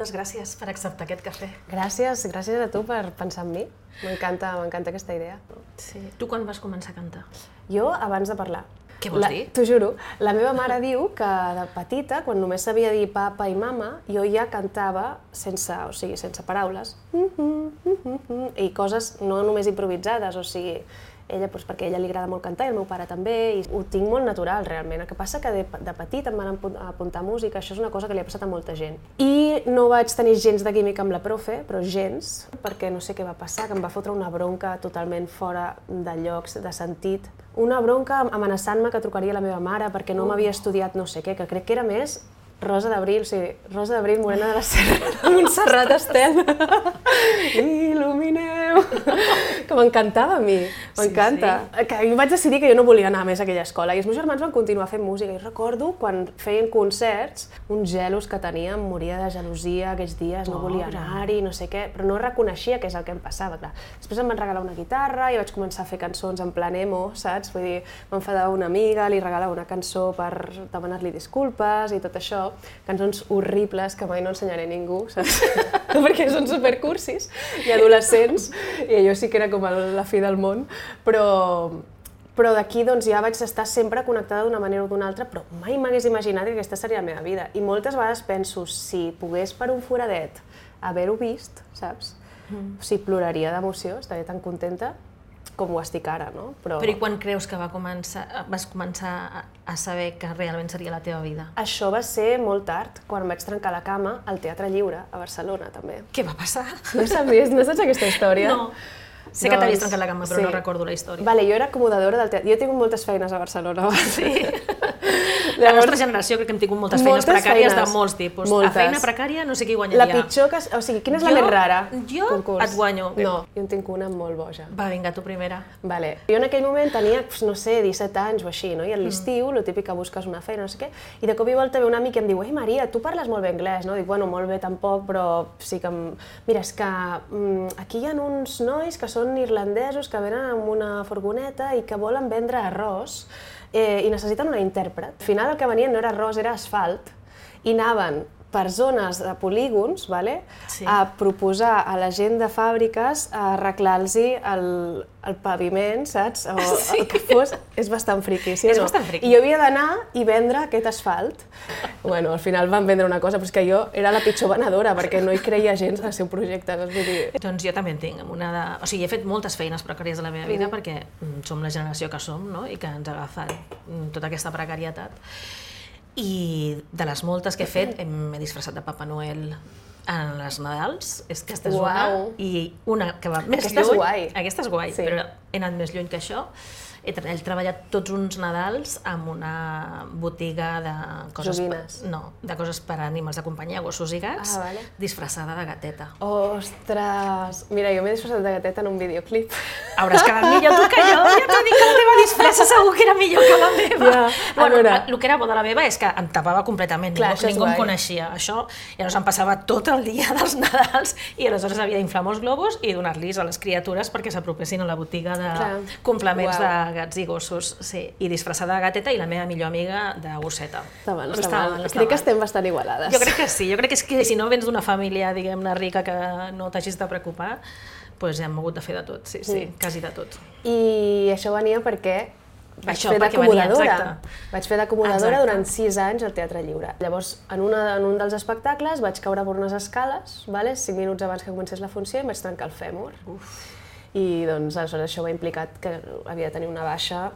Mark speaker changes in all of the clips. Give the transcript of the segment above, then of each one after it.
Speaker 1: moltes gràcies per acceptar aquest cafè.
Speaker 2: Gràcies, gràcies a tu per pensar en mi. M'encanta, m'encanta aquesta idea.
Speaker 1: Sí. Tu quan vas començar a cantar?
Speaker 2: Jo, abans de parlar.
Speaker 1: Què vols
Speaker 2: la,
Speaker 1: dir?
Speaker 2: T'ho juro. La meva mare diu que de petita, quan només sabia dir papa i mama, jo ja cantava sense, o sigui, sense paraules. I coses no només improvisades, o sigui, ella, doncs, perquè a ella li agrada molt cantar i el meu pare també, i ho tinc molt natural realment. El que passa que de, de petit em van apu- apuntar a música, això és una cosa que li ha passat a molta gent. I no vaig tenir gens de química amb la profe, però gens, perquè no sé què va passar, que em va fotre una bronca totalment fora de llocs, de sentit. Una bronca amenaçant-me que trucaria la meva mare perquè no m'havia estudiat no sé què, que crec que era més Rosa d'Abril, o sigui, Rosa d'Abril, Morena de la Serra, de Montserrat Estel. Il·lumineu! Que m'encantava a mi, m'encanta. Sí, sí. Que jo vaig decidir que jo no volia anar més a aquella escola i els meus germans van continuar fent música. I recordo quan feien concerts, uns gelos que tenia, em moria de gelosia aquells dies, no volia anar-hi, no sé què, però no reconeixia què és el que em passava, clar. Després em van regalar una guitarra i vaig començar a fer cançons en plan emo, saps? Vull dir, m'enfadava una amiga, li regalava una cançó per demanar-li disculpes i tot això, cançons horribles que mai no ensenyaré a ningú, saps? perquè són supercursis i adolescents, i allò sí que era com el, la fi del món, però, però d'aquí doncs, ja vaig estar sempre connectada d'una manera o d'una altra, però mai m'hagués imaginat que aquesta seria la meva vida. I moltes vegades penso, si pogués per un foradet haver-ho vist, saps? Mm. O sigui, ploraria d'emoció, estaria tan contenta com ho estic ara, no?
Speaker 1: Però i quan creus que va començar, vas començar a, a saber que realment seria la teva vida?
Speaker 2: Això va ser molt tard, quan vaig trencar la cama al Teatre Lliure, a Barcelona, també.
Speaker 1: Què va passar?
Speaker 2: No sabies, no saps aquesta història?
Speaker 1: No. Sé que t'havies trencat la cama, però sí. no recordo la història.
Speaker 2: Vale, jo era acomodadora del teatre. Jo he tingut moltes feines a Barcelona.
Speaker 1: Sí. La nostra generació crec que hem tingut moltes feines moltes precàries feines. de molts tipus.
Speaker 2: Moltes.
Speaker 1: A feina precària no sé qui guanyaria.
Speaker 2: La pitjor que... O sigui, quina és la
Speaker 1: Jo-
Speaker 2: més rara?
Speaker 1: jo
Speaker 2: concurs?
Speaker 1: et guanyo.
Speaker 2: No, jo en tinc una molt boja.
Speaker 1: Va, vinga, tu primera.
Speaker 2: Vale. Jo en aquell moment tenia, pues, no sé, 17 anys o així, no? I a l'estiu, lo típic que busques una feina, no sé què, i de cop i volta ve un amic i em diu, ei Maria, tu parles molt bé anglès, no? Dic, bueno, molt bé tampoc, però sí que... Em... Mira, és que mm, aquí hi ha uns nois que són irlandesos que venen amb una furgoneta i que volen vendre arròs eh, i necessiten una intèrpret. Al final el que venien no era arròs, era asfalt, i anaven per zones de polígons, vale?
Speaker 1: Sí.
Speaker 2: a proposar a la gent de fàbriques a arreglar-los el, el paviment, saps? O
Speaker 1: Sí.
Speaker 2: el que fos. És bastant friqui, sí
Speaker 1: És
Speaker 2: no?
Speaker 1: bastant friqui.
Speaker 2: I jo havia d'anar i vendre aquest asfalt. Bueno, al final van vendre una cosa, però és que jo era la pitjor venedora, perquè no hi creia gens al seu projecte, saps? Vull dir,
Speaker 1: Doncs jo també en tinc. Una de... O sigui, he fet moltes feines precàries a la meva vida perquè mm, som la generació que som no? i que ens ha agafat mm, tota aquesta precarietat. I de les moltes que he fet, m'he disfressat de Papa Noel en les Nadals, és que aquesta és una, i una que va més
Speaker 2: Aquesta és
Speaker 1: lluny.
Speaker 2: guai.
Speaker 1: Aquesta és guai,
Speaker 2: Sí.
Speaker 1: però he anat més lluny que això. He, tra- he treballat tots uns Nadals amb una botiga de coses...
Speaker 2: Joguines.
Speaker 1: no, de coses per animals de companyia, gossos i gats,
Speaker 2: Ah, vale.
Speaker 1: disfressada de gateta.
Speaker 2: Ostres! Mira, jo m'he disfressat de gateta en un videoclip.
Speaker 1: Hauràs quedat millor tu que jo, ja t'ho dic que la teva disfressa segur que era millor que la meva.
Speaker 2: Ja,
Speaker 1: bueno,
Speaker 2: veure.
Speaker 1: el que era bo de la meva és que em tapava completament,
Speaker 2: Clar,
Speaker 1: ningú, ningú em coneixia. Això, i llavors em passava tot el dia dels Nadals i aleshores havia d'inflar molts globus i donar-los a les criatures perquè s'apropessin a la botiga de
Speaker 2: Clar.
Speaker 1: complements
Speaker 2: Uau.
Speaker 1: de gats i gossos, sí. I disfressada de gateta i la meva millor amiga de gosseta.
Speaker 2: Està mal, està
Speaker 1: Estava
Speaker 2: mal.
Speaker 1: mal, estava
Speaker 2: Crec que
Speaker 1: mal.
Speaker 2: estem bastant igualades.
Speaker 1: Jo crec que sí, jo crec que és que si no vens d'una família, diguem-ne, rica que no t'hagis de preocupar, doncs hem hagut de fer de tot, sí, sí,
Speaker 2: Mm.
Speaker 1: quasi de tot.
Speaker 2: I això venia perquè vaig
Speaker 1: Això,
Speaker 2: fer d'acomodadora. Vaig fer d'acomodadora durant sis anys al Teatre Lliure. Llavors, en, una, en un dels espectacles vaig caure per unes escales, vale? cinc minuts abans que comencés la funció, i em vaig trencar el fèmur. Uf. I doncs, aleshores això va implicat que havia de tenir una baixa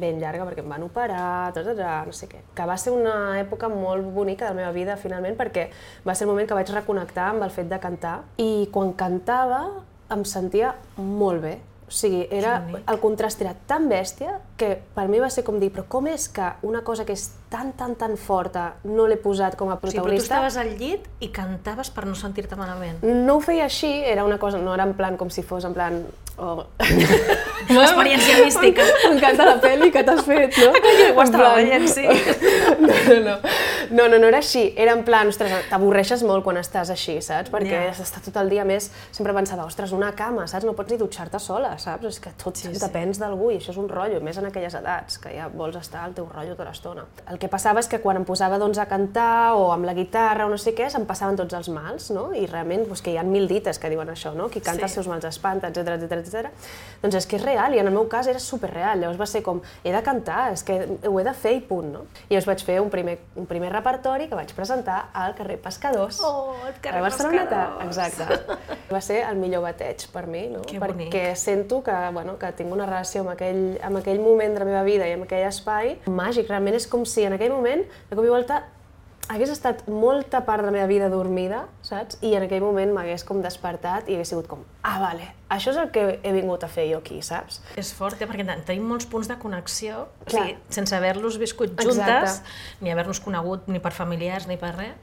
Speaker 2: ben llarga perquè em van operar, tot, no sé què. Que va ser una època molt bonica de la meva vida, finalment, perquè va ser el moment que vaig reconnectar amb el fet de cantar. I quan cantava em sentia molt bé. O sigui, era, el contrast era tan bèstia que per mi va ser com dir, però com és que una cosa que és tan, tan, tan forta no l'he posat com a
Speaker 1: O sigui, però tu
Speaker 2: protagonista?
Speaker 1: estaves al llit i cantaves per no sentir-te malament.
Speaker 2: No ho feia així, era una cosa, no era en plan com si fos en plan... Oh.
Speaker 1: Experiència mística.
Speaker 2: M'encanta la pel·li que t'has fet, no?
Speaker 1: Ho
Speaker 2: En
Speaker 1: estava veient, sí.
Speaker 2: No, no, no. No, no, no era així. Era en plan, ostres, t'avorreixes molt quan estàs així, saps? Perquè
Speaker 1: Ja.
Speaker 2: has estat tot el dia més... Sempre pensava, ostres, una cama, saps? No pots ni dutxar-te sola, saps? És que tot sí,
Speaker 1: sí.
Speaker 2: depens d'algú i això és un rotllo, més en aquelles edats, que ja vols estar al teu rotllo tota l'estona. El que passava és que quan em posava doncs, a cantar o amb la guitarra o no sé què, se'm passaven tots els mals, no? I realment, doncs, que hi ha mil dites que diuen això, no? Qui canta
Speaker 1: Sí.
Speaker 2: els seus mals espanta, etc etc etc. Doncs és que és real, i en el meu cas era superreal. Llavors va ser com, he de cantar, és que ho he de fer i punt, no? I llavors vaig fer un primer, un primer repertori que vaig presentar al carrer Pescadors.
Speaker 1: Oh, al carrer
Speaker 2: a Barceloneta,
Speaker 1: Pescadors.
Speaker 2: exacte. Va ser el millor bateig per mi, no?
Speaker 1: Que
Speaker 2: Perquè
Speaker 1: bonic.
Speaker 2: sento que, bueno, que tinc una relació amb aquell, amb aquell moment de la meva vida i amb aquell espai màgic. Realment és com si en aquell moment, de cop i volta, hagués estat molta part de la meva vida dormida, saps? I en aquell moment m'hagués com despertat i hagués sigut com, ah, vale, això és el que he vingut a fer jo aquí, saps?
Speaker 1: És fort, eh? perquè ten- tenim molts punts de connexió, o
Speaker 2: Clar.
Speaker 1: sigui, sense haver-los viscut
Speaker 2: Exacte.
Speaker 1: juntes, ni haver-nos conegut ni per familiars ni per res,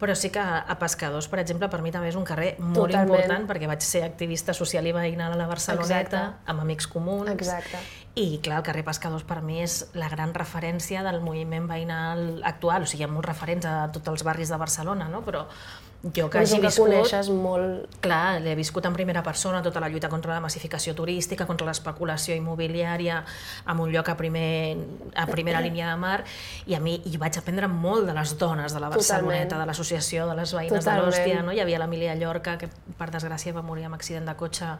Speaker 1: però sí que a Pescadors, per exemple, per mi també és un carrer molt
Speaker 2: Totalment.
Speaker 1: important, perquè vaig ser activista social i veïnal a la Barceloneta,
Speaker 2: Exacte.
Speaker 1: amb amics comuns.
Speaker 2: Exacte.
Speaker 1: I, clar, el carrer Pescadors per mi és la gran referència del moviment veïnal actual, o sigui, hi ha molts referents a tots els barris de Barcelona, no? però jo que hagi
Speaker 2: un que
Speaker 1: viscut...
Speaker 2: coneixes molt...
Speaker 1: Clar, l'he viscut en primera persona, tota la lluita contra la massificació turística, contra l'especulació immobiliària, en un lloc a, primer, a primera línia de mar, i a mi hi vaig aprendre molt de les dones de la Barceloneta,
Speaker 2: Totalment.
Speaker 1: de l'associació de les veïnes
Speaker 2: Totalment.
Speaker 1: de l'Hòstia, no? hi havia l'Emília Llorca, que per desgràcia va morir amb accident de cotxe,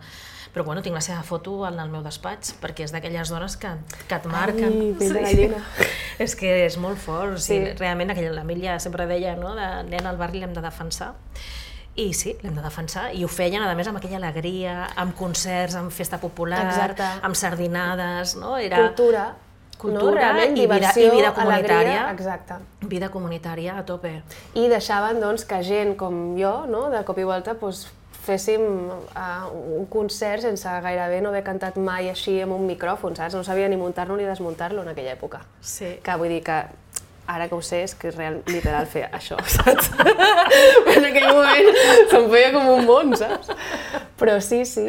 Speaker 1: però bueno, tinc la seva foto en el meu despatx, perquè és d'aquelles dones que, que et marquen.
Speaker 2: Ai, de gallina.
Speaker 1: és que és molt fort, sigui,
Speaker 2: Sí.
Speaker 1: realment aquella- l'Emília sempre deia, no? de nena al barri l'hem de defensar, i sí, l'hem de defensar, i ho feien, a més, amb aquella alegria, amb concerts, amb festa popular,
Speaker 2: Exacte.
Speaker 1: amb sardinades, no? Era
Speaker 2: Cultura,
Speaker 1: Cultura
Speaker 2: no? Realment,
Speaker 1: i vida- i vida comunitària.
Speaker 2: Alegria, exacte.
Speaker 1: vida comunitària a tope.
Speaker 2: I deixaven doncs, que gent com jo, no? de cop i volta, doncs, féssim uh, un concert sense gairebé no haver cantat mai així amb un micròfon, saps? No sabia ni muntar-lo ni desmuntar-lo en aquella època.
Speaker 1: Sí.
Speaker 2: Que vull dir que ara que ho sé és que és real, literal fer això, saps? en aquell moment se'm feia com un món, saps? Però sí, sí.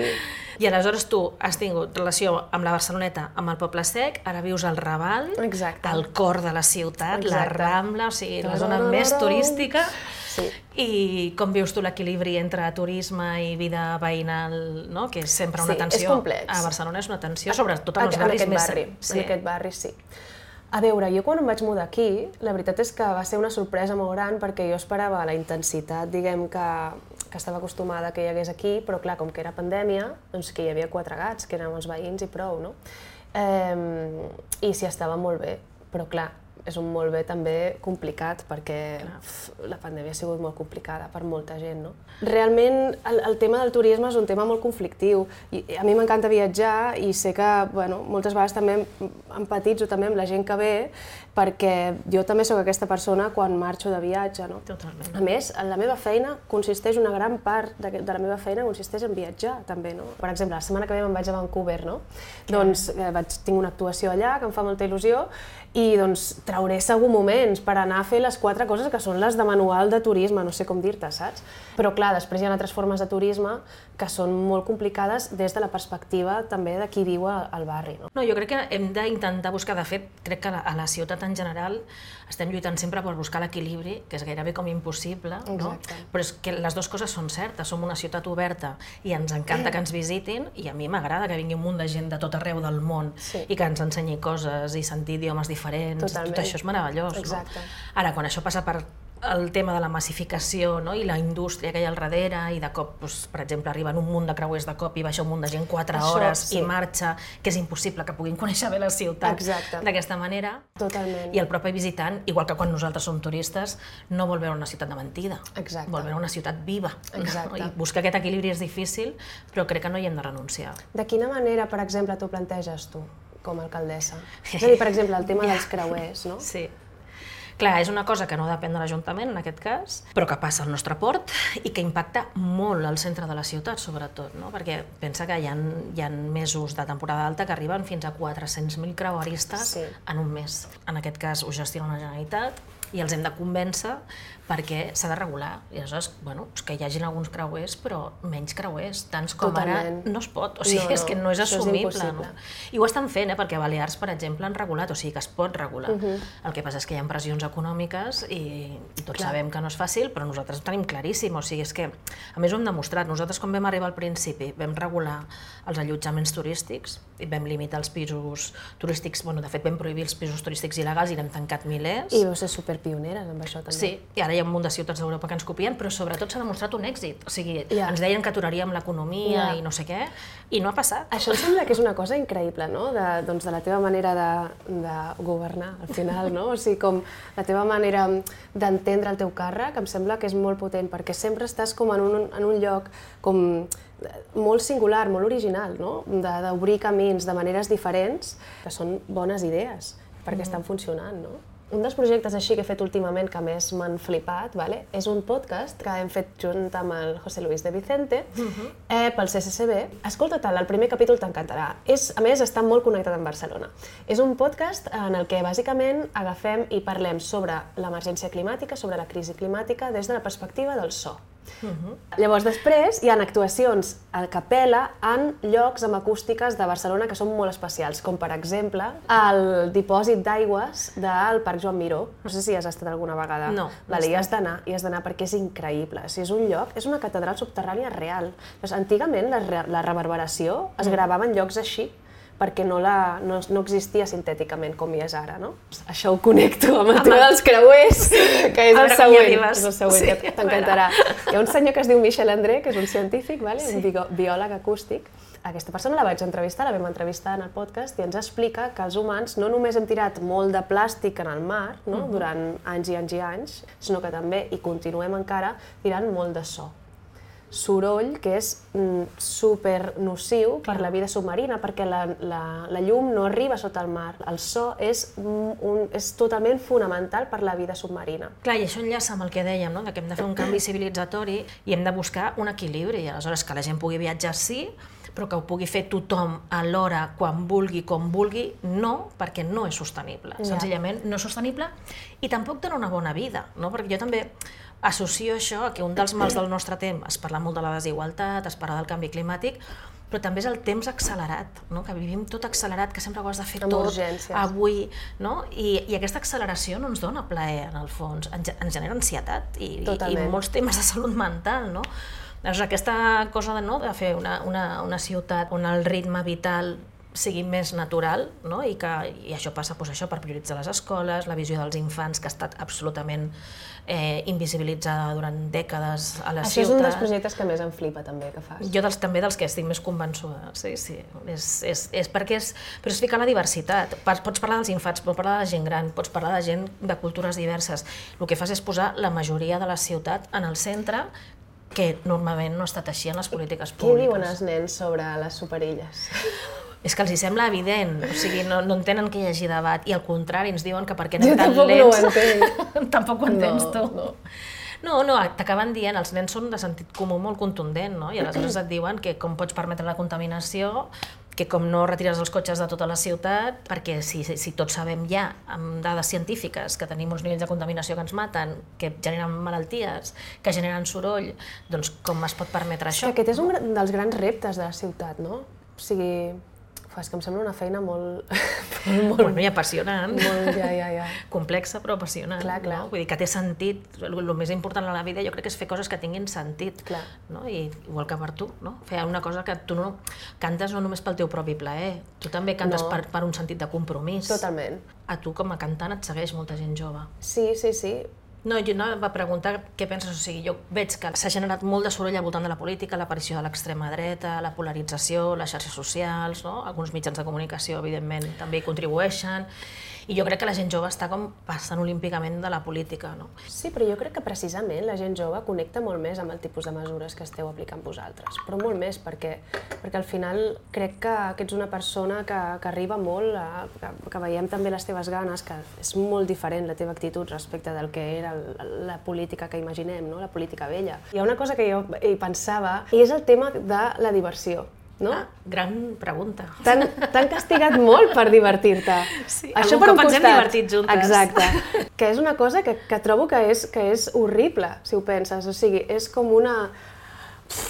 Speaker 1: I aleshores tu has tingut relació amb la Barceloneta, amb el Poble Sec, ara vius al Raval,
Speaker 2: Exacte.
Speaker 1: al cor de la ciutat, la
Speaker 2: Exacte.
Speaker 1: Rambla, o sigui, la zona més turística.
Speaker 2: Sí.
Speaker 1: I com vius tu l'equilibri entre turisme i vida veïnal, no? que és sempre una
Speaker 2: Sí, és
Speaker 1: tensió.
Speaker 2: complex.
Speaker 1: A Barcelona és una tensió, sobretot en els
Speaker 2: en
Speaker 1: barris
Speaker 2: aquest
Speaker 1: més...
Speaker 2: barri,
Speaker 1: Sí.
Speaker 2: En aquest barri, sí. A veure, jo quan em vaig mudar aquí, la veritat és que va ser una sorpresa molt gran perquè jo esperava la intensitat, diguem, que, que estava acostumada que hi hagués aquí, però clar, com que era pandèmia, doncs que hi havia quatre gats, que eren els veïns i prou, no? Eh, I s'hi estava molt bé, però clar, és un molt bé també complicat perquè uf, la pandèmia ha sigut molt complicada per molta gent. No? Realment el, el tema del turisme és un tema molt conflictiu i a mi m'encanta viatjar i sé que bueno, moltes vegades també em- empatitzo també amb la gent que ve perquè jo també sóc aquesta persona quan marxo de viatge. No?
Speaker 1: Totalment.
Speaker 2: A més, en la meva feina consisteix, una gran part de, de la meva feina consisteix en viatjar, també, no? Per exemple, la setmana que ve me'n vaig a Vancouver, no? Doncs eh, vaig, tinc una actuació allà que em fa molta il·lusió i doncs trauré segur moments per anar a fer les quatre coses que són les de manual de turisme, no sé com dir-te, saps? Però clar, després hi ha altres formes de turisme que són molt complicades des de la perspectiva també de qui viu al, barri, no?
Speaker 1: No, jo crec que hem d'intentar buscar, de fet, crec que a la, ciutat en general estem lluitant sempre per buscar l'equilibri, que és gairebé com impossible, no?
Speaker 2: Exacte.
Speaker 1: però és que les dues coses són certes, som una ciutat oberta i ens encanta que ens visitin i a mi m'agrada que vingui un munt de gent de tot arreu del món
Speaker 2: Sí.
Speaker 1: i que ens ensenyi coses i sentir idiomes diferents,
Speaker 2: Totalment.
Speaker 1: tot això és meravellós.
Speaker 2: Exacte.
Speaker 1: No? Ara, quan això passa per el tema de la massificació no? i la indústria que hi ha al darrere i de cop, doncs, per exemple, arriben un munt de creuers de cop i baixa un munt de gent 4
Speaker 2: Això,
Speaker 1: hores
Speaker 2: sí.
Speaker 1: i marxa, que és impossible que puguin conèixer bé la ciutat d'aquesta manera.
Speaker 2: Totalment.
Speaker 1: I el propi visitant, igual que quan nosaltres som turistes, no vol veure una ciutat de mentida.
Speaker 2: Exacte.
Speaker 1: Vol veure una ciutat viva.
Speaker 2: Exacte.
Speaker 1: I buscar aquest equilibri és difícil, però crec que no hi hem de renunciar.
Speaker 2: De quina manera, per exemple, t'ho planteges tu, com a alcaldessa? És a dir, per exemple, el tema dels creuers, no?
Speaker 1: Sí. Clar, és una cosa que no depèn de l'Ajuntament, en aquest cas, però que passa al nostre port i que impacta molt al centre de la ciutat, sobretot, no? perquè pensa que hi ha, hi ha mesos de temporada alta que arriben fins a 400.000 creueristes
Speaker 2: Sí.
Speaker 1: en un mes. En aquest cas ho gestiona la Generalitat i els hem de convèncer perquè s'ha de regular. I aleshores, bueno, és que hi hagin alguns creuers, però menys creuers, tants com
Speaker 2: Totalment.
Speaker 1: ara no es pot. O sigui,
Speaker 2: No, no,
Speaker 1: és que no és
Speaker 2: això és
Speaker 1: assumible. no? I ho estan fent, eh? perquè a Balears, per exemple, han regulat, o sigui que es pot regular.
Speaker 2: Mhm.
Speaker 1: El que passa és que hi ha pressions econòmiques i tots
Speaker 2: Clar.
Speaker 1: sabem que no és fàcil, però nosaltres ho tenim claríssim. O sigui, és que, a més, ho hem demostrat. Nosaltres, quan vam arribar al principi, vam regular els allotjaments turístics i vam limitar els pisos turístics, bueno, de fet, vam prohibir els pisos turístics il·legals i n'hem tancat milers.
Speaker 2: I vau ser superpioneres amb això també.
Speaker 1: Sí, i ara hi ha un munt de ciutats d'Europa que ens copien, però sobretot s'ha demostrat un èxit. O sigui,
Speaker 2: Ja.
Speaker 1: ens deien que aturaríem l'economia
Speaker 2: Ja.
Speaker 1: i no sé què, i no ha passat.
Speaker 2: Això em sembla que és una cosa increïble, no? De, doncs de la teva manera de, de governar, al final, no? O sigui, com la teva manera d'entendre el teu càrrec, em sembla que és molt potent, perquè sempre estàs com en un, en un lloc com molt singular, molt original, no? D'obrir camins de maneres diferents, que són bones idees, perquè estan funcionant, no? Un dels projectes així que he fet últimament que més m'han flipat vale? és un podcast que hem fet junt amb el José Luis de Vicente eh, pel CCCB. Escolta-te'l, el primer capítol t'encantarà. A més, està molt connectat amb Barcelona. És un podcast en el que bàsicament agafem i parlem sobre l'emergència climàtica, sobre la crisi climàtica, des de la perspectiva del so. Llavors, després hi ha actuacions a capella en llocs amb acústiques de Barcelona que són molt especials, com per exemple el dipòsit d'aigües del Parc Joan Miró. No sé si has estat alguna vegada.
Speaker 1: No, no
Speaker 2: Vale,
Speaker 1: he
Speaker 2: hi has d'anar, hi has d'anar perquè és increïble. Si és un lloc, és una catedral subterrània real. Doncs, antigament la, la reverberació es gravava en llocs així perquè no, la, no, no existia sintèticament com hi és ara, no? Això ho connecto amb el tema dels creuers, que és el següent. És el següent,
Speaker 1: Sí,
Speaker 2: que t'encantarà. Hi ha un senyor que es diu Michel André, que és un científic, vale? un bigo- biòleg acústic. Aquesta persona la vaig entrevistar, la vam entrevistar en el podcast, i ens explica que els humans no només hem tirat molt de plàstic en el mar no? durant anys i anys i anys, sinó que també, i continuem encara, tirant molt de so soroll que és mm, super nociu per la vida submarina, perquè la, la, la llum no arriba sota el mar. El so és, un, és totalment fonamental per la vida submarina.
Speaker 1: Clar, i això enllaça amb el que dèiem, no? de que hem de fer un canvi civilitzatori i hem de buscar un equilibri. Aleshores, que la gent pugui viatjar sí, però que ho pugui fer tothom alhora, quan vulgui, com vulgui, no, perquè no és sostenible.
Speaker 2: Ja.
Speaker 1: Senzillament no és sostenible i tampoc dona una bona vida, no? perquè jo també associo això a que un dels mals del nostre temps, es parla molt de la desigualtat, es parla del canvi climàtic, però també és el temps accelerat, no? que vivim tot accelerat, que sempre ho has de fer
Speaker 2: Amb
Speaker 1: tot
Speaker 2: urgències.
Speaker 1: avui, no? I, i aquesta acceleració no ens dona plaer, en el fons, ens, ens genera ansietat i, i molts temes de salut mental, no? Llavors, aquesta cosa de, no, de fer una, una, una ciutat on el ritme vital sigui més natural, no? I, que, i això passa doncs, això per prioritzar les escoles, la visió dels infants, que ha estat absolutament eh, invisibilitzada durant dècades a la
Speaker 2: Això és
Speaker 1: ciutat.
Speaker 2: un dels projectes que més em flipa també que fas.
Speaker 1: Jo dels, també dels que estic més convençuda, sí, sí. És, és, és perquè és, però és ficar la diversitat. Pots parlar dels infants, pots parlar de la gent gran, pots parlar de gent de cultures diverses. El que fas és posar la majoria de la ciutat en el centre, que normalment no ha estat així en les polítiques
Speaker 2: Què
Speaker 1: públiques.
Speaker 2: diuen els nens sobre les superilles?
Speaker 1: És que els hi sembla evident, o sigui, no, no entenen que hi hagi debat, i al contrari, ens diuen que perquè
Speaker 2: Jo
Speaker 1: anem tan
Speaker 2: tampoc no ho
Speaker 1: lents...
Speaker 2: entenc.
Speaker 1: tampoc ho entens
Speaker 2: No,
Speaker 1: tu.
Speaker 2: no.
Speaker 1: No, no, t'acaben dient, els nens són de sentit comú molt contundent, no? I aleshores et diuen que com pots permetre la contaminació, que com no retires els cotxes de tota la ciutat, perquè si, si, si tots sabem ja, amb dades científiques, que tenim uns nivells de contaminació que ens maten, que generen malalties, que generen soroll, doncs com es pot permetre això?
Speaker 2: aquest és un dels grans reptes de la ciutat, no? O sigui, uf, és que em sembla una feina molt... molt,
Speaker 1: Bueno, i apassionant.
Speaker 2: molt ja, ja, ja.
Speaker 1: complexa però apassionant.
Speaker 2: Clar, clar.
Speaker 1: No? Vull dir que té sentit, el, el més important a la vida jo crec que és fer coses que tinguin sentit.
Speaker 2: Clar.
Speaker 1: No? I igual que per tu, no? fer una cosa que tu no cantes no només pel teu propi plaer, tu també cantes
Speaker 2: No.
Speaker 1: per, per un sentit de compromís.
Speaker 2: Totalment.
Speaker 1: A tu com a cantant et segueix molta gent jove.
Speaker 2: Sí, sí, sí.
Speaker 1: No, jo no, va preguntar què penses, o sigui, jo veig que s'ha generat molt de soroll al voltant de la política, l'aparició de l'extrema dreta, la polarització, les xarxes socials, no? alguns mitjans de comunicació, evidentment, també hi contribueixen, i jo crec que la gent jove està com passant olímpicament de la política, no?
Speaker 2: Sí, però jo crec que precisament la gent jove connecta molt més amb el tipus de mesures que esteu aplicant vosaltres, però molt més, perquè, perquè al final crec que, que ets una persona que, que arriba molt, a, que, que veiem també les teves ganes, que és molt diferent la teva actitud respecte del que era el, la política que imaginem, no? la política vella. Hi ha una cosa que jo hi pensava, i és el tema de la diversió. No?
Speaker 1: Ah, gran pregunta.
Speaker 2: T'han castigat molt per divertir-te.
Speaker 1: Sí, algun cop ens hem divertit juntes.
Speaker 2: Exacte. Que és una cosa que, que trobo que és, que és horrible, si ho penses. O sigui, és com una,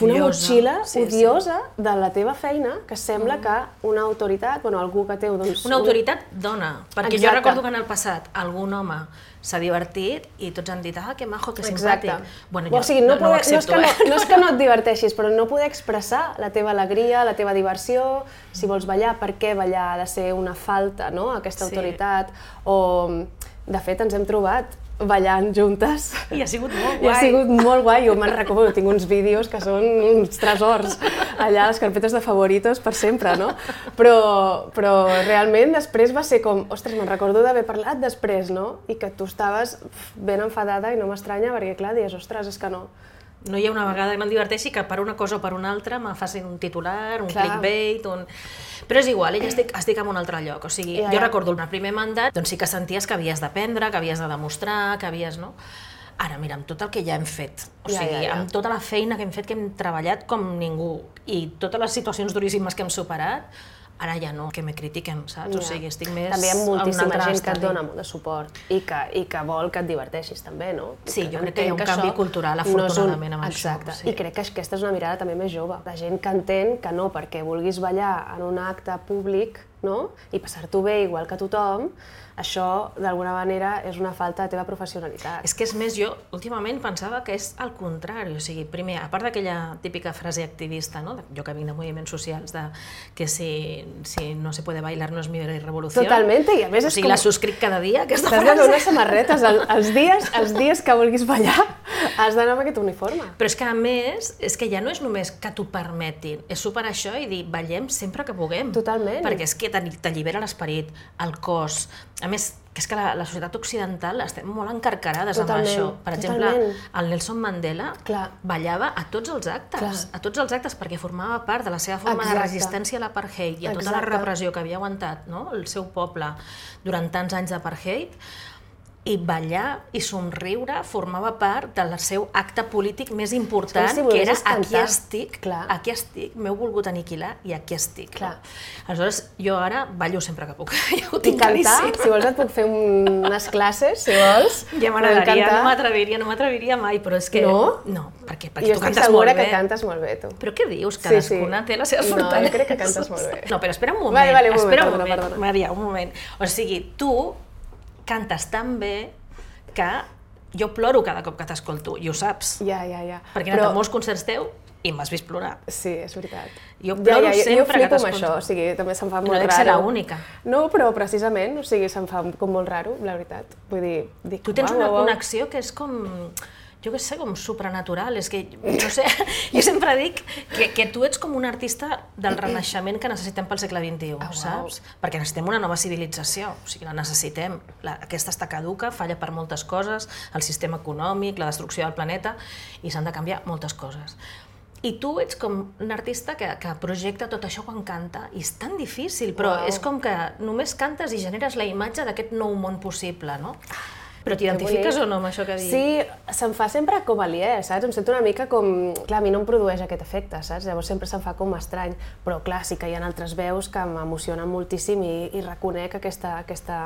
Speaker 2: una
Speaker 1: Odiosa.
Speaker 2: motxilla
Speaker 1: Sí, sí.
Speaker 2: odiosa de la teva feina que sembla que una autoritat, bueno, algú que té doncs,
Speaker 1: Una autoritat dona, perquè jo
Speaker 2: Exacte.
Speaker 1: recordo que en el passat algun home s'ha divertit i tots han dit, ah, que majo, que
Speaker 2: Exacte.
Speaker 1: simpàtic. Bueno, jo
Speaker 2: o sigui, no,
Speaker 1: no, no,
Speaker 2: poder, no, és
Speaker 1: accepto,
Speaker 2: que no,
Speaker 1: eh?
Speaker 2: no és que no et diverteixis, però no poder expressar la teva alegria, la teva diversió, si vols ballar, per què ballar ha de ser una falta, no?, aquesta
Speaker 1: Sí.
Speaker 2: autoritat, o de fet ens hem trobat ballant juntes.
Speaker 1: I ha sigut molt
Speaker 2: I
Speaker 1: guai.
Speaker 2: ha sigut molt guai, jo me'n recordo, tinc uns vídeos que són uns tresors allà les carpetes de favoritos per sempre, no? Però, però realment després va ser com, ostres, me'n recordo d'haver parlat després, no? I que tu estaves ben enfadada i no m'estranya perquè, clar, dius, ostres, és que no.
Speaker 1: No hi ha una vegada que no em diverteixi que per una cosa o per una altra me facin un titular, un
Speaker 2: Clar.
Speaker 1: clickbait, un... Però és igual, ella estic, estic en un altre lloc. O sigui,
Speaker 2: Ja,
Speaker 1: jo
Speaker 2: ja.
Speaker 1: recordo el primer mandat, doncs sí que senties que havies d'aprendre, que havies de demostrar, que havies... No? Ara, mira, amb tot el que ja hem fet, o
Speaker 2: Ja,
Speaker 1: sigui,
Speaker 2: ja, ja.
Speaker 1: amb tota la feina que hem fet, que hem treballat com ningú, i totes les situacions duríssimes que hem superat, ara ja no, que me critiquen, saps? O
Speaker 2: Ja.
Speaker 1: sigui, estic més
Speaker 2: També hi ha moltíssima gent que et dona molt de suport i que, i que vol que et diverteixis també, no?
Speaker 1: Sí, jo crec que hi ha un canvi
Speaker 2: això
Speaker 1: cultural,
Speaker 2: no és un-
Speaker 1: afortunadament, amb això,
Speaker 2: Exacte,
Speaker 1: sí.
Speaker 2: i crec que aquesta és una mirada també més jove, de gent que entén que no perquè vulguis ballar en un acte públic no? i passar-t'ho bé igual que tothom, això d'alguna manera és una falta de teva professionalitat.
Speaker 1: És que és més, jo últimament pensava que és al contrari, o sigui, primer, a part d'aquella típica frase activista, no? jo que vinc de moviments socials, de que si, si no se puede bailar no es mi revolució.
Speaker 2: Totalment, i a més
Speaker 1: o
Speaker 2: és
Speaker 1: sigui,
Speaker 2: com...
Speaker 1: la subscric cada dia, aquesta
Speaker 2: de
Speaker 1: frase.
Speaker 2: fer unes samarretes, el, els, dies, els dies que vulguis ballar has d'anar amb aquest uniforme.
Speaker 1: Però és que a més, és que ja no és només que t'ho permetin, és superar això i dir, ballem sempre que puguem.
Speaker 2: Totalment.
Speaker 1: Perquè és que t'alli- t'allibera l'esperit, el cos. A més, que és que la, la societat occidental estem molt encarcarades
Speaker 2: Totalment,
Speaker 1: amb això. Per exemple,
Speaker 2: totalment.
Speaker 1: el Nelson Mandela
Speaker 2: Clar.
Speaker 1: ballava a tots els actes,
Speaker 2: Clar.
Speaker 1: a tots els actes perquè formava part de la seva forma
Speaker 2: Exacte.
Speaker 1: de resistència a l'apartheid i a tota la
Speaker 2: Exacte.
Speaker 1: repressió que havia aguantat no? el seu poble durant tants anys d'apartheid i ballar i somriure formava part del seu acte polític més important,
Speaker 2: Sí, si
Speaker 1: que era aquí
Speaker 2: cantar.
Speaker 1: estic,
Speaker 2: Clar.
Speaker 1: aquí estic, m'heu volgut aniquilar i aquí estic.
Speaker 2: Clar.
Speaker 1: No? Aleshores, jo ara ballo sempre que puc, ja ho
Speaker 2: I
Speaker 1: tinc
Speaker 2: cantar,
Speaker 1: claríssim.
Speaker 2: si vols et puc fer un, unes classes, si vols.
Speaker 1: Ja m'agradaria,
Speaker 2: cantar.
Speaker 1: no m'atreviria, no m'atreviria mai, però és que...
Speaker 2: No?
Speaker 1: No, perquè, perquè
Speaker 2: Jo
Speaker 1: tu
Speaker 2: estic
Speaker 1: cantes
Speaker 2: segura
Speaker 1: molt bé.
Speaker 2: que cantes molt bé, tu.
Speaker 1: Però què dius?
Speaker 2: Sí, sí.
Speaker 1: Cadascuna té les seves
Speaker 2: No, jo
Speaker 1: fortaleses.
Speaker 2: crec que cantes molt bé.
Speaker 1: No, però espera un moment,
Speaker 2: Vale, vale, un moment,
Speaker 1: espera un moment,
Speaker 2: perdona.
Speaker 1: Maria, un moment. O sigui, tu cantes tan bé que jo ploro cada cop que t'escolto, i ho saps.
Speaker 2: Ja, ja, ja.
Speaker 1: Perquè he anat a molts concerts teu i m'has vist plorar.
Speaker 2: Sí, és veritat.
Speaker 1: Jo ploro
Speaker 2: jo,
Speaker 1: sempre
Speaker 2: jo
Speaker 1: que
Speaker 2: flipo amb
Speaker 1: t'escolto.
Speaker 2: això, o sigui, també se'm fa
Speaker 1: No
Speaker 2: molt raro.
Speaker 1: ser l'única.
Speaker 2: No, però precisament, o sigui, se'm fa com molt raro, la veritat. Vull dir, dic,
Speaker 1: Tu tens
Speaker 2: uau,
Speaker 1: una
Speaker 2: uau.
Speaker 1: connexió que és com, jo què sé, com supranatural, és que, no sé, jo sempre dic que, que tu ets com un artista del renaixement que necessitem pel segle XXI,
Speaker 2: Ah, uau.
Speaker 1: saps? Perquè necessitem una nova civilització, o sigui, la necessitem. La, aquesta està caduca, falla per moltes coses, el sistema econòmic, la destrucció del planeta, i s'han de canviar moltes coses. I tu ets com un artista que, que projecta tot això quan canta, i és tan difícil, però
Speaker 2: Uau.
Speaker 1: és com que només cantes i generes la imatge d'aquest nou món possible, no? Però t'identifiques o no amb això que dic?
Speaker 2: Sí, se'm fa sempre com aliè, saps? Em sento una mica com... Clar, a mi no em produeix aquest efecte, saps? Llavors sempre se'm fa com estrany. Però clar, sí que hi ha altres veus que m'emocionen moltíssim i, i reconec aquesta, aquesta,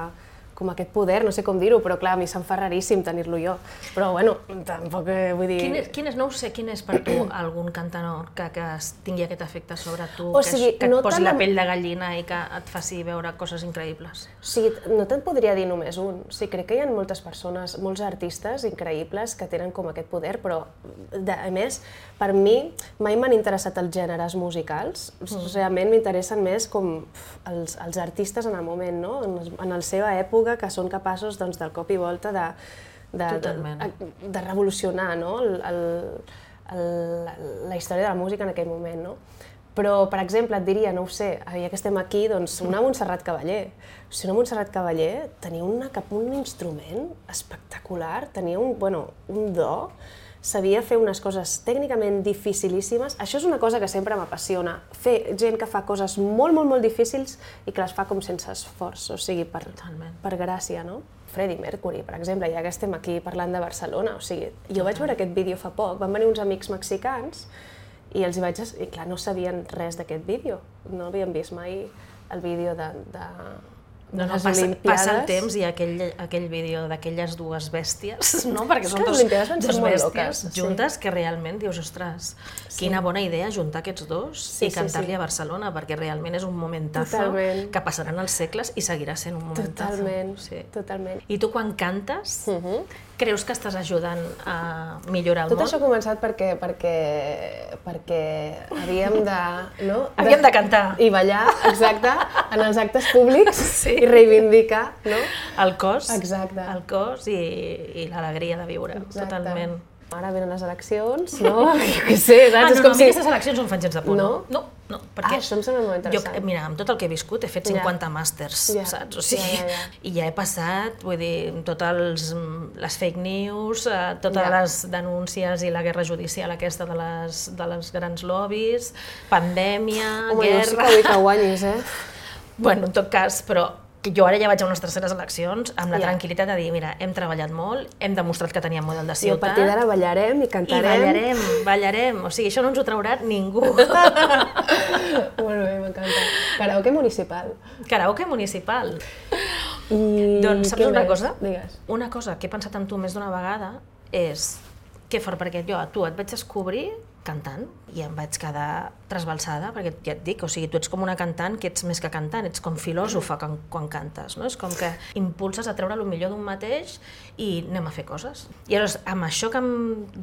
Speaker 2: com aquest poder, no sé com dir-ho, però clar, a mi se'm fa raríssim tenir-lo jo. Però bueno, tampoc eh, vull dir...
Speaker 1: Quin és, quin és, no ho sé, quin és per tu algun cantanor que, que tingui aquest efecte sobre tu,
Speaker 2: O
Speaker 1: que,
Speaker 2: sigui,
Speaker 1: que et
Speaker 2: no
Speaker 1: posi
Speaker 2: tant
Speaker 1: la pell de gallina i que et faci veure coses increïbles?
Speaker 2: O sigui, no te'n podria dir només un. O sigui, crec que hi ha moltes persones, molts artistes increïbles que tenen com aquest poder, però de, a més, per mi mai m'han interessat els gèneres musicals. Mm. Realment m'interessen més com els, els artistes en el moment, no? en, en la seva època, que són capaços doncs, del cop i volta de, de, de,
Speaker 1: Totalment.
Speaker 2: de, de revolucionar no? el, el, el, la història de la música en aquell moment. No? Però, per exemple, et diria, no ho sé, ja que estem aquí, doncs una Montserrat Cavaller. O sigui, una Montserrat Cavaller tenia una, cap un instrument espectacular, tenia un, bueno, un do, sabia fer unes coses tècnicament dificilíssimes. Això és una cosa que sempre m'apassiona, fer gent que fa coses molt, molt, molt difícils i que les fa com sense esforç, o sigui, per,
Speaker 1: Totalment.
Speaker 2: per gràcia, no? Freddie Mercury, per exemple, ja que estem aquí parlant de Barcelona, o sigui, jo vaig veure aquest vídeo fa poc, van venir uns amics mexicans i els hi vaig... I clar, no sabien res d'aquest vídeo. No havien vist mai el vídeo de, de,
Speaker 1: No, no, passa, passa el temps i aquell, aquell vídeo d'aquelles dues bèsties, no? Perquè són dos, dos bèsties
Speaker 2: loques, sí.
Speaker 1: juntes que realment dius, ostres, quina bona idea juntar aquests dos
Speaker 2: Sí,
Speaker 1: i
Speaker 2: sí,
Speaker 1: cantar-li
Speaker 2: sí.
Speaker 1: a Barcelona, perquè realment és un momentazo
Speaker 2: Totalment.
Speaker 1: que passaran els segles i seguirà sent un momentazo.
Speaker 2: Totalment,
Speaker 1: Sí.
Speaker 2: totalment.
Speaker 1: I tu quan cantes,
Speaker 2: Mhm.
Speaker 1: Creus que estàs ajudant a millorar el
Speaker 2: Tot
Speaker 1: món?
Speaker 2: això ha començat perquè, perquè, perquè havíem de... No?
Speaker 1: Havíem de cantar.
Speaker 2: I ballar, exacte, en els actes públics
Speaker 1: Sí.
Speaker 2: i reivindicar, no?
Speaker 1: El cos,
Speaker 2: Exacte.
Speaker 1: el cos i, i l'alegria de viure,
Speaker 2: Exacte.
Speaker 1: totalment.
Speaker 2: Ara venen les eleccions, no? Jo què sé, saps?
Speaker 1: Ah, no,
Speaker 2: és
Speaker 1: no,
Speaker 2: com
Speaker 1: mi
Speaker 2: si...
Speaker 1: aquestes eleccions no em fan gens de por, no?
Speaker 2: No?
Speaker 1: No, no, perquè...
Speaker 2: Ah, això em sembla molt interessant.
Speaker 1: Jo, mira, amb tot el que he viscut he fet
Speaker 2: Ja.
Speaker 1: 50 màsters,
Speaker 2: Ja.
Speaker 1: saps? O sigui,
Speaker 2: ja, ja.
Speaker 1: I ja he passat, vull dir, totes les fake news, eh, totes
Speaker 2: Ja.
Speaker 1: les denúncies i la guerra judicial aquesta de les, de les grans lobbies, pandèmia,
Speaker 2: Home,
Speaker 1: guerra...
Speaker 2: que vull que guanyis, eh?
Speaker 1: Bueno, en tot cas, però jo ara ja vaig a unes terceres eleccions amb la
Speaker 2: Ja.
Speaker 1: tranquil·litat de dir, mira, hem treballat molt, hem demostrat que teníem model de
Speaker 2: I a
Speaker 1: ciutat,
Speaker 2: partir d'ara ballarem i
Speaker 1: i
Speaker 2: cantarem.
Speaker 1: ballarem, ballarem. O sigui, això no ens ho traurà ningú.
Speaker 2: Molt bé, m'encanta. Karaoke municipal.
Speaker 1: Karaoke municipal.
Speaker 2: I
Speaker 1: Doncs saps una
Speaker 2: més?
Speaker 1: cosa?
Speaker 2: Digues.
Speaker 1: Una cosa que he pensat en tu més d'una vegada és que fort, perquè jo a tu et vaig descobrir cantant i em vaig quedar trasbalsada, perquè ja et dic, o sigui, tu ets com una cantant que ets més que cantant, ets com filòsofa quan, quan cantes, no? És com que impulses a treure el millor d'un mateix i anem a fer coses. I llavors, amb això que em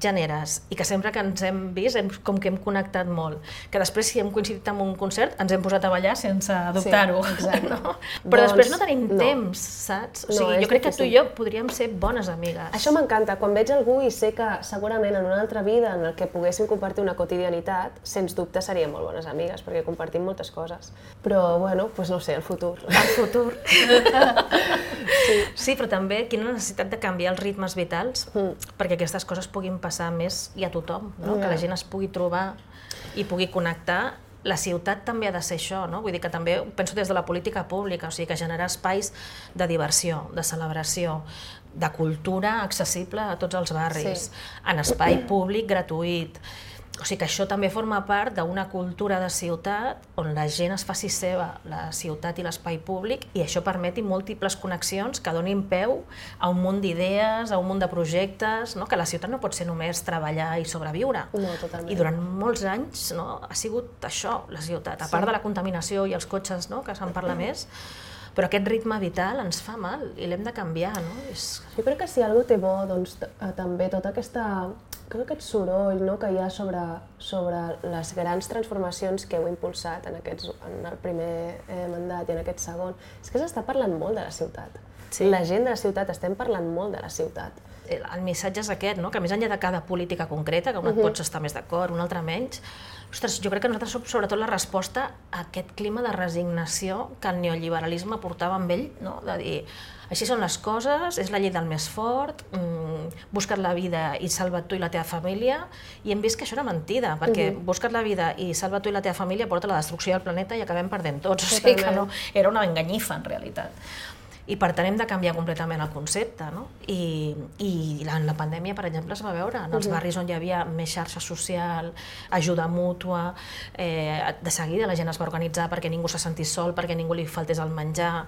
Speaker 1: generes i que sempre que ens hem vist, hem, com que hem connectat molt, que després si hem coincidit en un concert ens hem posat a ballar sense dubtar-ho,
Speaker 2: exacte.
Speaker 1: no? Però després no
Speaker 2: Doncs,
Speaker 1: tenim
Speaker 2: no.
Speaker 1: temps, saps? O
Speaker 2: No,
Speaker 1: sigui,
Speaker 2: és
Speaker 1: jo crec que tu
Speaker 2: difícil.
Speaker 1: i jo podríem ser bones amigues.
Speaker 2: Això m'encanta. Quan veig algú i sé que segurament en una altra vida en el que poguéssim compartir una quotidianitat, sens dubte seríem molt bones amigues, perquè compartim moltes coses. Però, bueno, doncs no sé, el futur.
Speaker 1: el futur. sí. sí, però també quina necessitat de canviar els ritmes vitals perquè aquestes coses puguin passar més i a tothom, no? que la gent es pugui trobar i pugui connectar. La ciutat també ha de ser això, no? Vull dir que també penso des de la política pública, o sigui, que generar espais de diversió, de celebració, de cultura accessible a tots els barris,
Speaker 2: Sí.
Speaker 1: en espai públic gratuït. O sigui que això també forma part d'una cultura de ciutat on la gent es faci seva la ciutat i l'espai públic i això permeti múltiples connexions que donin peu a un munt d'idees, a un munt de projectes, no? que la ciutat no pot ser només treballar i sobreviure.
Speaker 2: No, totalment.
Speaker 1: I durant molts anys no, ha sigut això, la ciutat, a part de la contaminació i els cotxes, no, que se'n parla més, però aquest ritme vital ens fa mal i l'hem de canviar, no? És...
Speaker 2: Jo crec que si algú té bo, doncs eh, també tota aquesta tot aquest soroll no, que hi ha sobre, sobre les grans transformacions que heu impulsat en, aquests, en el primer eh, mandat i en aquest segon, és que s'està parlant molt de la ciutat.
Speaker 1: Sí.
Speaker 2: La gent de la ciutat, estem parlant molt de la ciutat.
Speaker 1: el missatge és aquest, no? que més enllà de cada política concreta, que una uh -huh. pots estar més d'acord, una altra menys, ostres, jo crec que nosaltres som sobretot la resposta a aquest clima de resignació que el neoliberalisme portava amb ell, no? de dir, així són les coses, és la llei del més fort, mmm, busca't la vida i salva't tu i la teva família, i hem vist que això era mentida, perquè uh -huh. busca't la vida i salva't tu i la teva família porta a la destrucció del planeta i acabem perdent tots, o sigui que no, era una enganyifa en realitat. I per tant hem de canviar completament el concepte, no? I, i la, en la pandèmia, per exemple, es va veure en els barris on hi havia més xarxa social, ajuda mútua, eh, de seguida la gent es va organitzar perquè ningú se sentís sol, perquè ningú li faltés el menjar,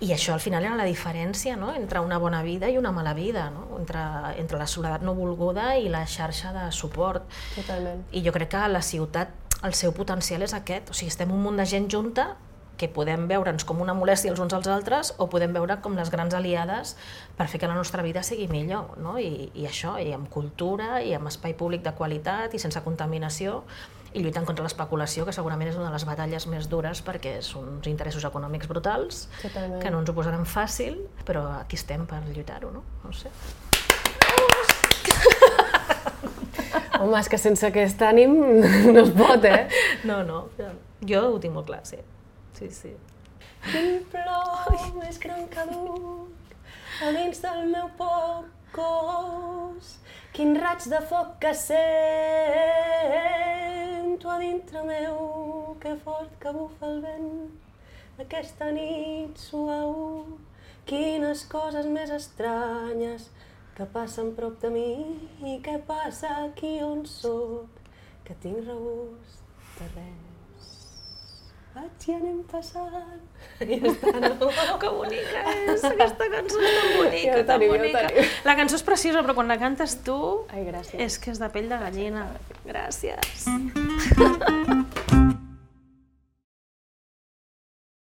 Speaker 1: i això al final era la diferència no? entre una bona vida i una mala vida, no? entre, entre la soledat no volguda i la xarxa de suport.
Speaker 2: Totalment.
Speaker 1: I jo crec que la ciutat, el seu potencial és aquest. O sigui, estem un munt de gent junta que podem veure'ns com una molèstia els uns als altres o podem veure com les grans aliades per fer que la nostra vida sigui millor. No? I, I això, i amb cultura, i amb espai públic de qualitat, i sense contaminació, i lluitant contra l'especulació, que segurament és una de les batalles més dures perquè són uns interessos econòmics brutals,
Speaker 2: Totalment.
Speaker 1: que no ens ho posaran fàcil, però aquí estem per lluitar-ho, no? No sé.
Speaker 2: Home, és que sense aquest ànim no es pot, eh?
Speaker 1: No, no, jo ho tinc molt clar, sí. Sí, sí.
Speaker 2: Quin plor més gran que duc a dins del meu poc cos. Quin raig de foc que sento a dintre meu, que fort que bufa el vent aquesta nit suau. Quines coses més estranyes que passen prop de mi i què passa aquí on sóc. que tinc regust de res. Vaig i anem passant. I ja està, no?
Speaker 1: Que bonica és, aquesta cançó és tan bonica,
Speaker 2: Ja
Speaker 1: tan
Speaker 2: teniu, ja
Speaker 1: bonica.
Speaker 2: teniu.
Speaker 1: La cançó és preciosa, però quan la cantes tu
Speaker 2: Ai, gràcies.
Speaker 1: és que és de pell de gallina. Gràcies.